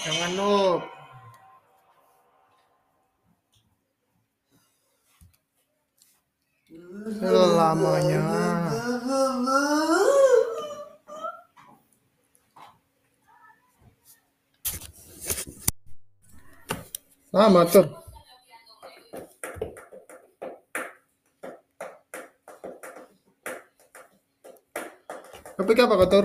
Jangan noob. Selamanya. Lama tuh. Tapi apa kotor?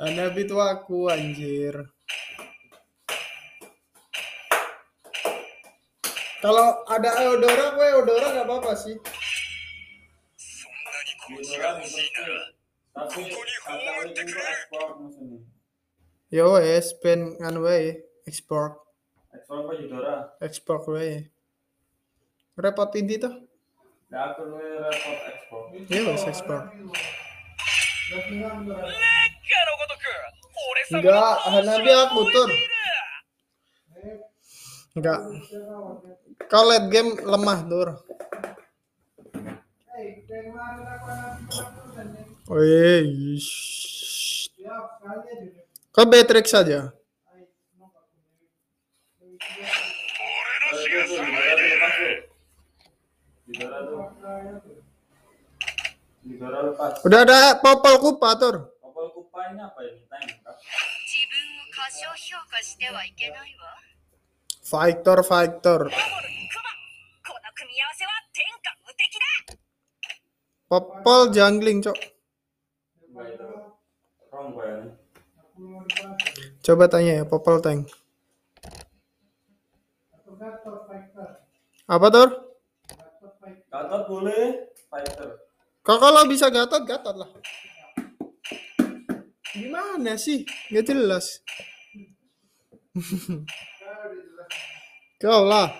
Anda itu aku anjir. Kalau ada Eudora, gue Eudora gak apa-apa sih. Yo wes, pen kan wae, ekspor. Ekspor apa Eudora? Ekspor wae. Repot ini tuh. Ya aku repot ekspor. Yo, es ekspor. Enggak, Hanabi aku butuh. Enggak. Kau late game lemah, Dur. Oh, iya, iya, Wih. Kau Beatrix saja. Udah ada popolku, Pak Tur. Popol kupa ini apa ini? Tank kah? 自分を過小評価してはいけないわ Fighter, fighter. 守るクマこの組み合わせは天下無敵だ Popol jungling, cok. Enggak itu. Rong kayaknya. Coba tanya ya, popol tank. Apa tur? Gatot boleh fighter. Kau kalau bisa gatot, gatot lah. Gimana sih? Gak jelas. Kau lah.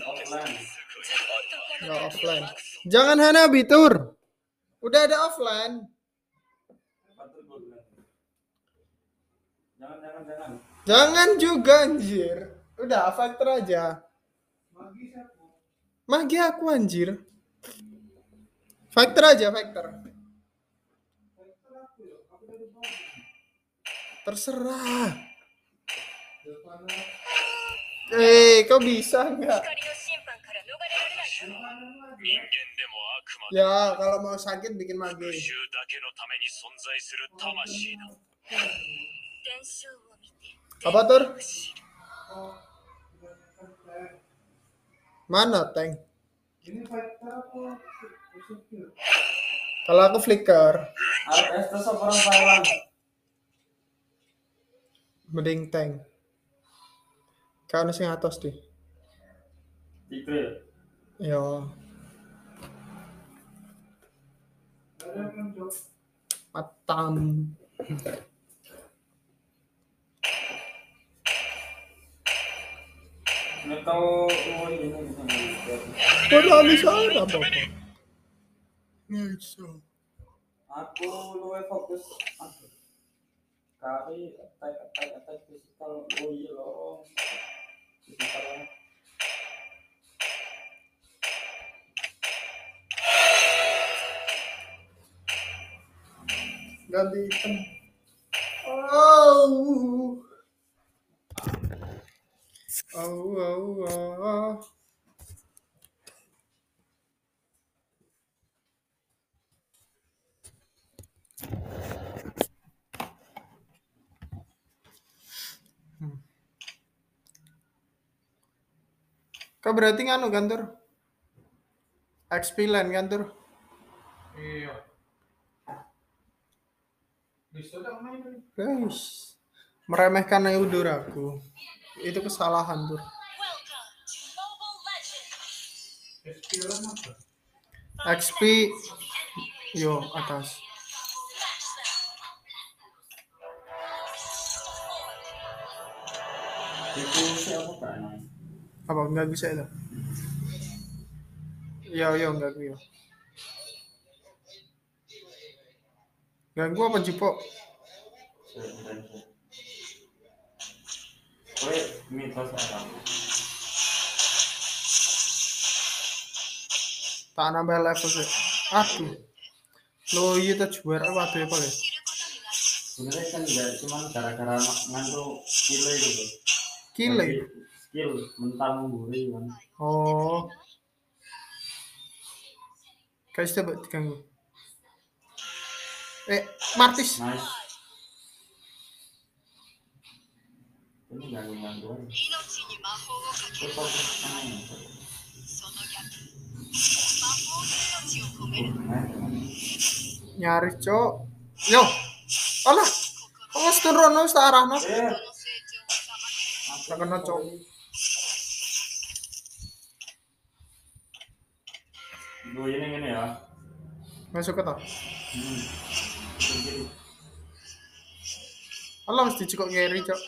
Offline. Nggak offline. Jangan Hanabi tur. Udah ada offline. Jangan jangan jangan. Jangan juga anjir. Udah factor aja. Magi aku anjir. Factor aja, factor. Terserah. Eh, kau bisa nggak? Ya, kalau mau sakit bikin mage. Apa tur? Mana tank? Kalau aku flicker, Art Estes apa orang Thailand? mending tank. Kau sing atas deh. Tigre. Ya. Matam. Ini tahu oh ini bisa ngeliat. Ada apa Nice. Aku luwe fokus aku. Kari attack attack attack physical oh iya loh. Physical Ganti item. Oh. Oh, oh, oh. Kau berarti nganu kan tur? XP lain kan tur? Iya. Guys, meremehkan ayu aku. Itu kesalahan tur. XP yo atas. Itu siapa kan? Apa nggak bisa itu? Ya, ya nggak bisa iya. Ganggu apa jipok? Tak nambah level sih. Aduh. Lo iya tuh coba apa tuh ya ya? Sebenarnya kan nggak cuma gara-gara ngantuk kilo itu. Kilo skill mentang gurih kan. Oh. Guys coba diganggu? Eh Martis. Nice. ini ganggu ganggu nyari cok. Yo. Alah. Kamu turun nus arah nus eh. tak kena cok. gue ini ini ya. Masuk ke toh. Hmm. Allah mesti cukup ngeri cok.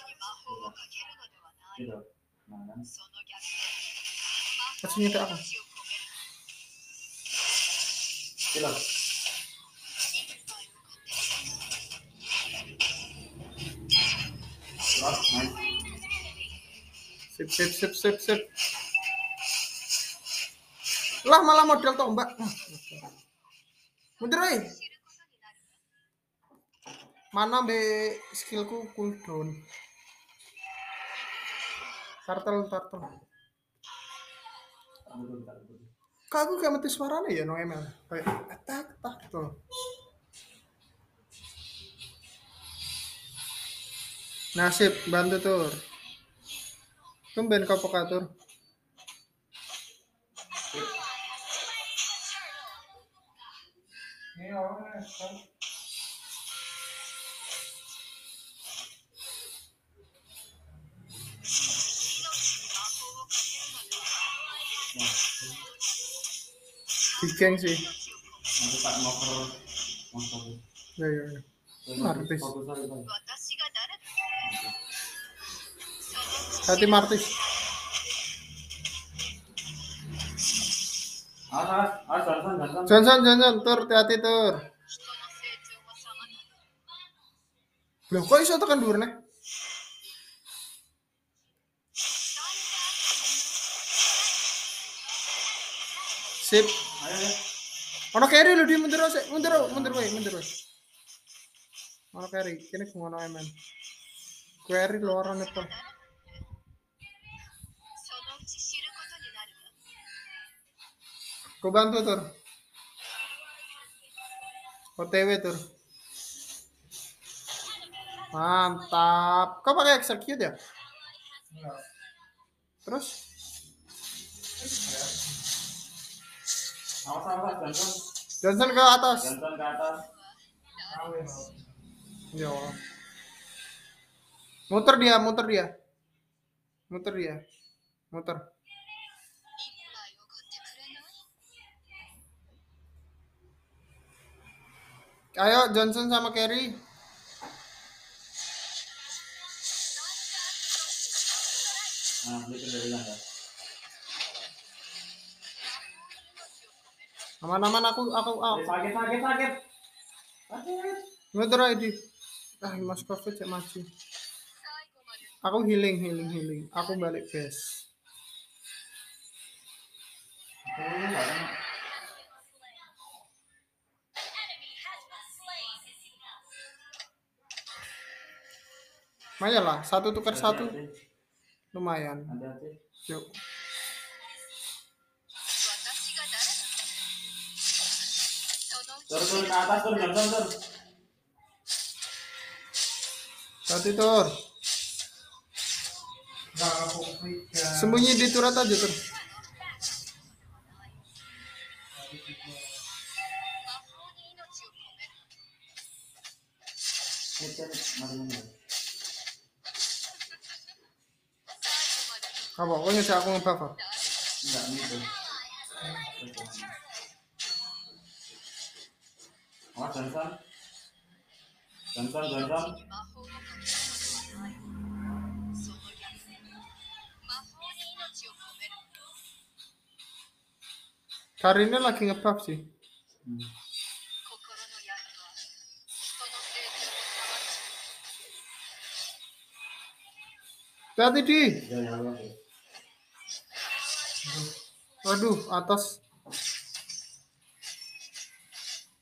Gitu. Mana? Maksudnya itu apa? Gila. Sip, sip, sip, sip, sip. Lah malah model tombak. Mundur oi. Mana be skillku cooldown. Tak betul. Kok aku kayak mati suaranya ya no ML. Kayak atak tak tuh. Nasib bantu tur. Tumben kau pokatur. Bikin sih. Nanti tak ngoper motor. Ya ya ya. Martis. Hati Martis. Awas, awas. Johnson, Johnson, tur, hati-hati tur. Loh, kok iso tekan dhuwur neh? Sip. Ono carry lho di mundur sik, mundur, mundur wae, mundur wae. Ono carry, kene ku ono eh, men. Query loro nepo. Kau bantu tur. OTW tur. Mantap. Kau pakai execute ya? Terus? Johnson. Johnson ke atas. Ke atas. Ya Allah. Muter dia, muter dia. Muter dia. Muter. Ayo Johnson sama Kerry. Nah, dari yang ya. Aman-aman aku aku aku. Sakit, sakit, sakit. Sakit. Aja di. Ah, Mas Covid cek maju. Aku healing, healing, healing. Aku balik base. Oh. Lumayan lah, satu tukar satu lumayan yuk Tur, tur, ke atas, tur, jam, tur. Satu, tur. Sembunyi di turat aja, tur. Apa? Kau nyusah aku ngapa Enggak, gitu. Oh, Johnson. Johnson, Johnson. Karinnya lagi ngebuff sih. Hmm. Di. Ya, ya, ya. Waduh, atas.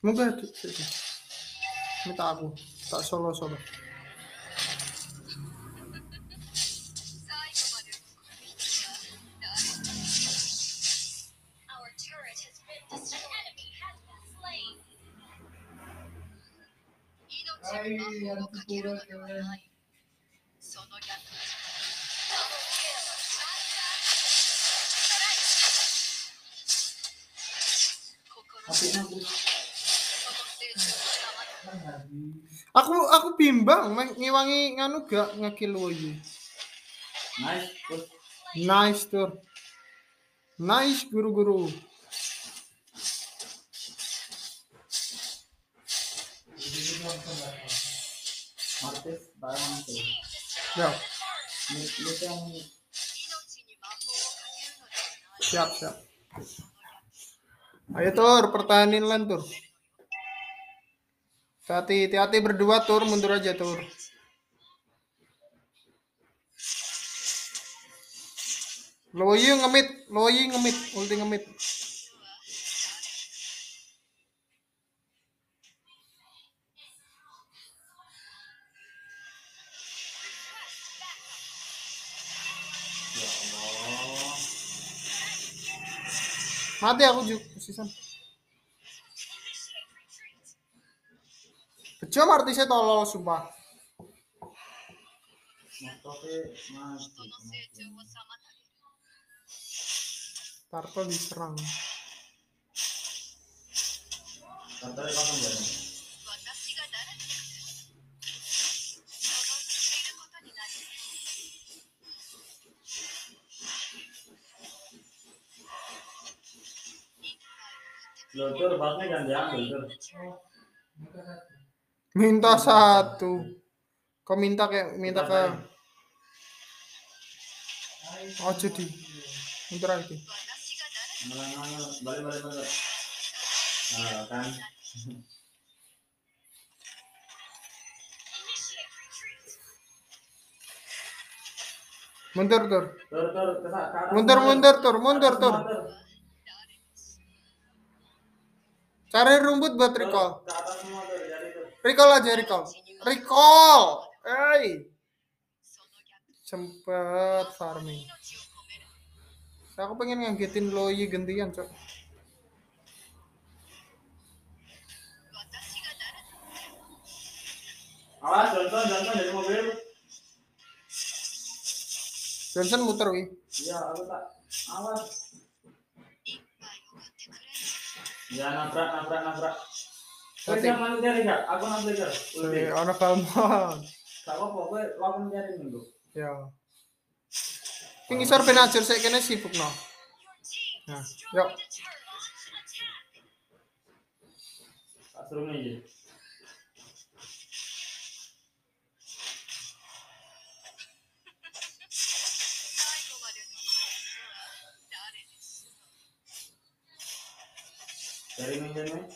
Moga. Minta aku. Tak solo solo. 最 timbang ngiwangi nganu gak ngakil iki. Nice, tur. Nice, tur. Nice, guru-guru. Ya. Siap, siap. Ayo tur, pertahanin lan tur. Hati, hati berdua tur, mundur aja tur. Loyi ngemit, Loyi ngemit, ulti ngemit. Mati aku juga sisan. Bejo artisnya tolol sumpah. Tarpa diserang. Lo dipasang ya. Lodor. Minta satu. Kau minta kayak minta ke Oh jadi Minta lagi. Balik balik balik. Kan. Mundur, tur. Mundur, mundur, tur. Mundur, tur. Cari rumput buat recall. Recall aja recall. Recall. Hey. cepet farming. Aku pengen ngagetin Loyi iya, gantian, Cok. Awas, Johnson, Johnson dari mobil. Johnson muter, wi. Iya, aku tak. Awas. Ya, nabrak, nabrak, nabrak. Sorry, mana dia tinggal? Aku Kalau lawan nyari minggu. Ya. Saya kena sibuk no. Nah, yuk. Seru nih. Dari mana?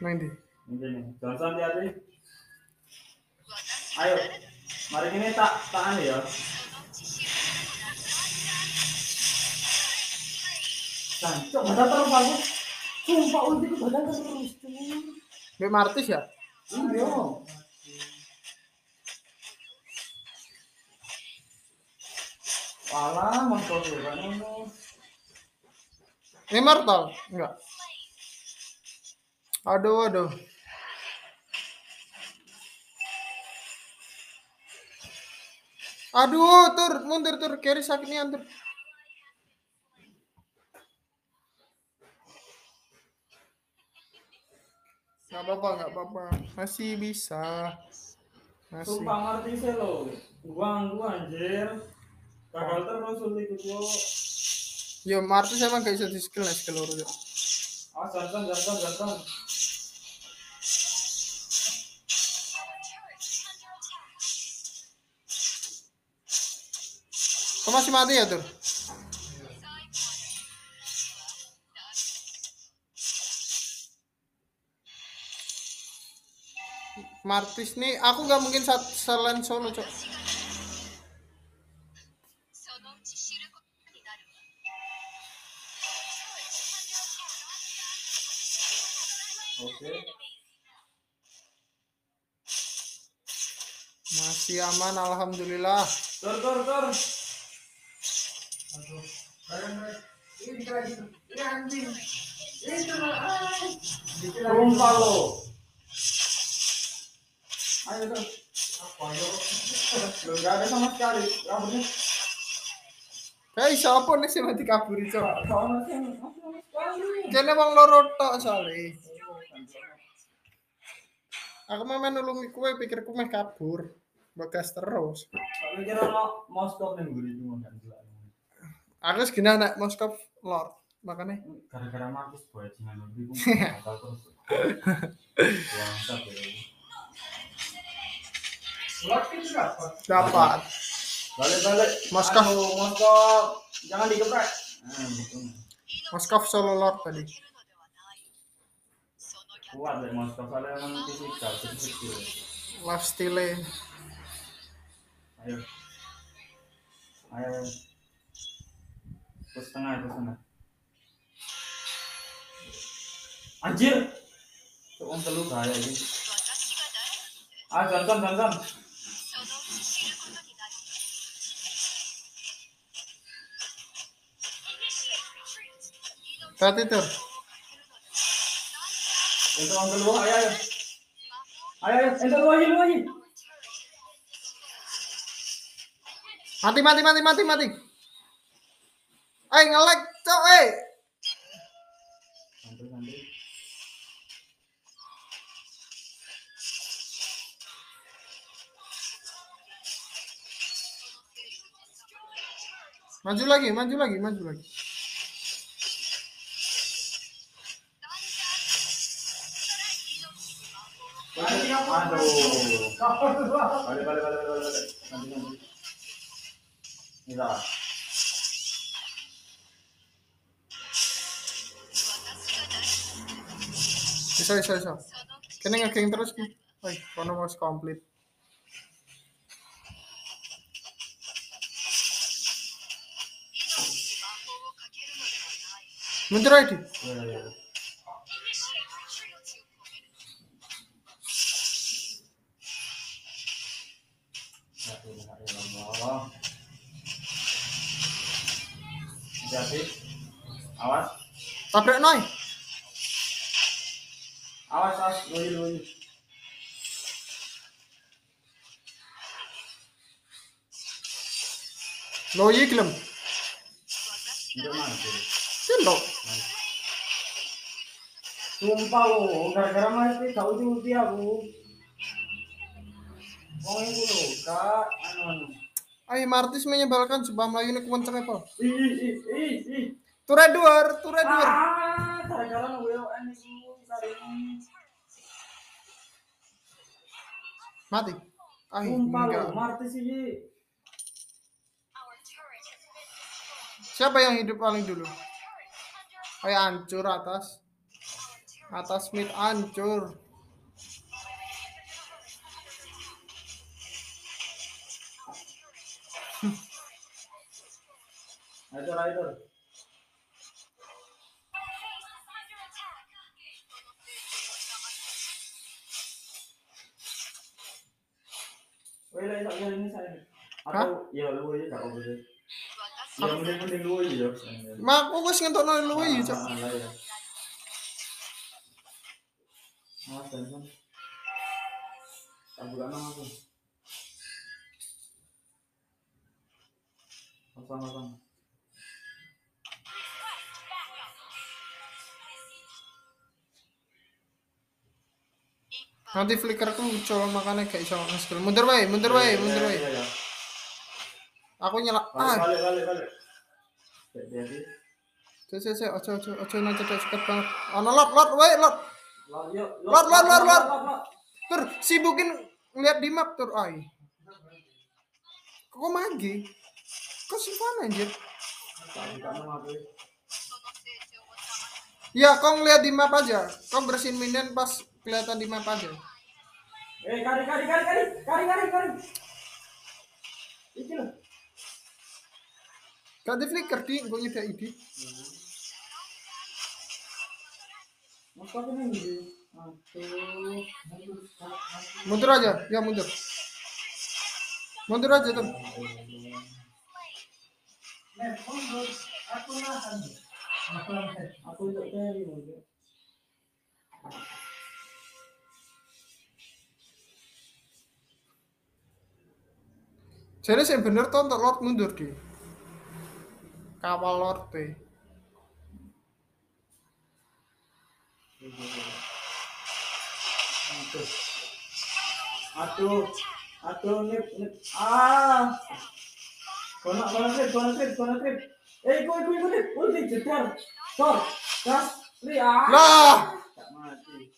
90. Johnson ya tadi. Ayo, mari ini tak tahan ya. Cancok, badan terus bagus. Sumpah ulti ke badan terus. Mbak Martis ya? Iya. Alah, mau kau Ini Martal? Enggak. Aduh, aduh. Aduh, tur, mundur tur, carry sakit nih tur. Gak apa-apa, gak apa-apa. Masih bisa. Masih. Sumpah ngerti sih lo. Buang gua anjir. Gagal terus ku gua. Yo, Martis emang gak bisa di skill skill yo. Ah, jantan, jantan, jantan. masih mati ya tur Martis nih aku gak mungkin saat selain solo cok Okay. Masih aman alhamdulillah. Tur tur tur. Ayo apa nih sih mati kabur itu? Wong loro tok. Aku mah main nulungi kue, pikir kue meh kabur. Bagas terus. Tapi kira mau stop nih gue cuma kan Aku Agnes gimana Moskov Lord makanya. Gara-gara Markus bajingan lebih terus. Ya. Dapat. Balik-balik. Moskov Moskov jangan digeprek. Hmm, Moskov solo Lord tadi. Kuat deh Moskov ada yang fisikal fisikal lifestyle. Ayo. Ayo. Satu setengah, terus tengah anjir! Tuh om telu bahaya ini. Ah gantam gantam Tati tuh. itu om telu ayo ayo. Ayo itu lu aja lu aja. Mati mati mati mati mati. Eh ngelek cok eh. Maju lagi, maju lagi, maju lagi. Aduh. Balik, balik, balik, balik, balik. Nanti, nanti. Ini salah. Bisa bisa bisa. Kene ngegeng terus ki. Woi, kono wis komplit. Mundur aja di. Ilaha illallah. Hati-hati. Awas. Tabrak noy. Awas, awas. Loyi gelem. Udah mati. Selo. Sumpah lo, gara-gara mati gak uji-uji aku. Wong iku lho, Kak, anu anu. Ayo Martis menyebalkan sebab Melayu ini kemenceng apa? Ih, ih, ih, ih, ture duar. Ah, gara-gara nunggu Mati. Iki. Siapa yang hidup paling dulu? Ayo hancur atas. Atas mid hancur. Ayo, ayo. Atau ya. Mak aku wis ngentokno luwi ya. Awas, Johnson. Taburan sama aku. Nanti flickerku muncul makanya gak iso nge-skill. Mundur wae, mundur wae, mundur wae. Iya, iya. Aku. Balik, Ah, balik, balik, balik. Cek cek cek, ojo ojo ojo nanti cek cepet banget. Ono lot lot wae lot. Lot, Lot, lot, lot. Tur sibukin lihat di map tur ai. Kok magi? Kok Silvana anjir? Ya, kau ngeliat di map aja. Kau bersihin minion pas kelihatan di map aja. Eh, kari, kari, kari, kari, kari, kari, kari. Iki loh. Gak di flicker di, gue nyedek ini. Nih. Aduh. Mundur aja, ya mundur. Mundur aja tuh. Nahan. Aku nahan. Aku untuk Jadi sih bener tuh untuk Lord mundur di. Kawal Lord deh. Aduh. Aduh. Aduh, nip, nip. Ah. Kona, kona trip, kona trip, kona trip. Eh, ikut, ikut, ikut, ikut. Ulti, jedar. Tor. Gas. Li, ah. Lah, Tak mati.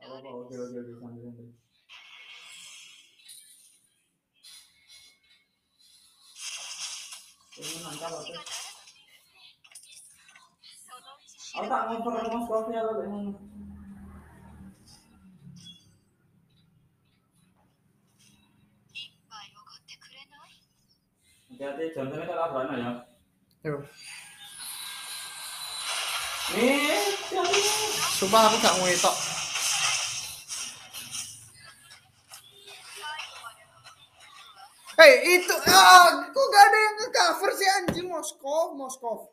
Tak apa-apa, oke, oke, oke. Sini mantap oke. Aku tak ngoper mas kopi ya lo dengan. Hati-hati, jangan sampai kelabaran ya. Yo. Eh, Sumpah aku gak ngetok. Hei itu, ah, kok gak ada yang nge-cover sih anjing Moskov, Moskov.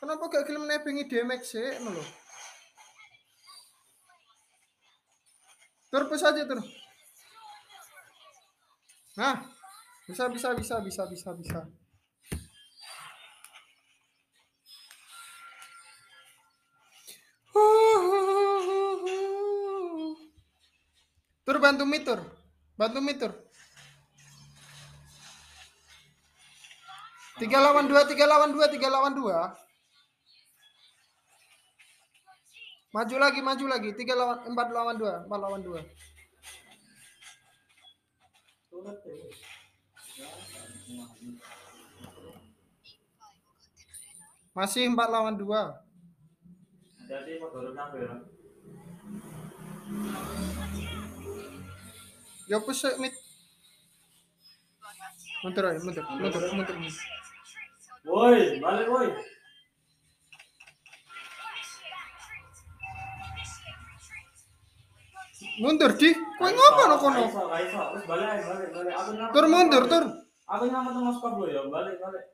Kenapa gak film nebingi DMX sih, no lo? Terus aja terus. Nah, bisa bisa bisa bisa bisa bisa. Tur bantu mitur. Bantu mitur. Tiga lawan dua, tiga lawan dua, tiga lawan dua. Maju lagi, maju lagi. Tiga lawan empat lawan dua, empat lawan dua. Masih empat lawan dua. Ya push it, mid. Mundur aja, mundur, mundur, mundur. Woi, balik woi. Mundur di. Kowe ngapa no kono? Tur mundur, tur. Aku nyampe tuh mas lo ya, balik, balik.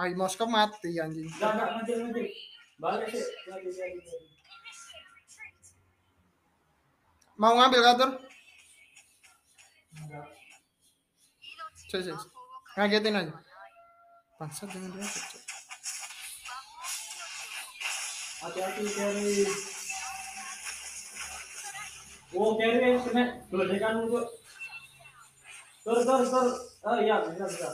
Ay, Moskov mati anjing. Enggak, enggak, nanti, nanti. Balik sih. Mau ngambil kantor? Cek, cek. Ngagetin aja. Bangsat jangan dia. Hati-hati, carry. Oh, carry kena geledekan untuk. Tur, tur, tur. Oh iya, bisa, bisa.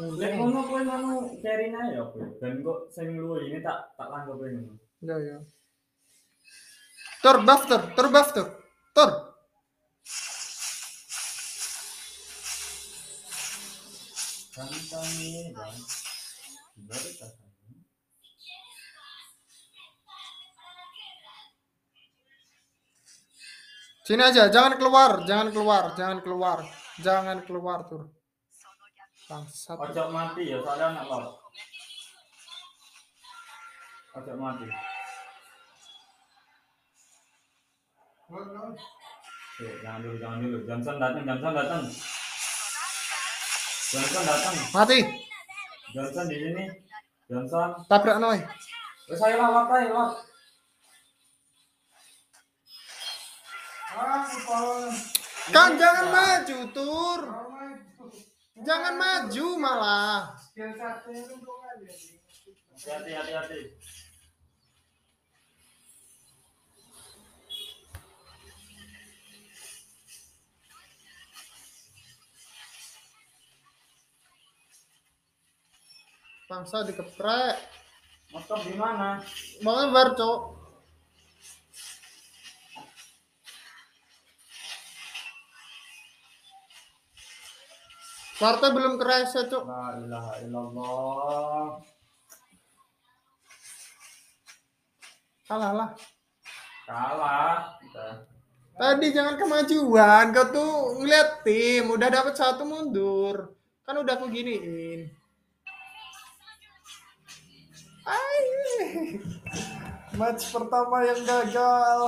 Lek ngono kowe carry ae ya kowe. Dan kok sing luwe ini tak tak langgep kowe ngono. Ya, ya. Tur, buff tur, tur buff. Baru tak Sini aja, jangan keluar, jangan keluar, jangan keluar, jangan keluar tur. Bangsat. Ojo mati ya, soalnya anak lo. Ojo mati. Tuh, jangan dulu, jangan dulu. Johnson datang, Johnson datang. Johnson datang. Mati. Johnson di sini. Johnson. Tabrak noy. Lawat aja, lawat. Ah, kepala. Kan jangan maju tur. Jangan maju malah. Hati-hati, Bangsa dikeprek. Motor di mana? Mau ngebar, Cok. Kartu belum kerasa, Cuk. La ilaha illallah. Kalah lah. Kalah. Kita. Tadi jangan kemajuan, kau tuh ngeliat tim, udah dapat satu mundur. Kan udah aku giniin. Match pertama yang gagal.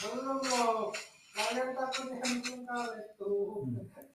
Belum loh. Kalian takut dihantam itu.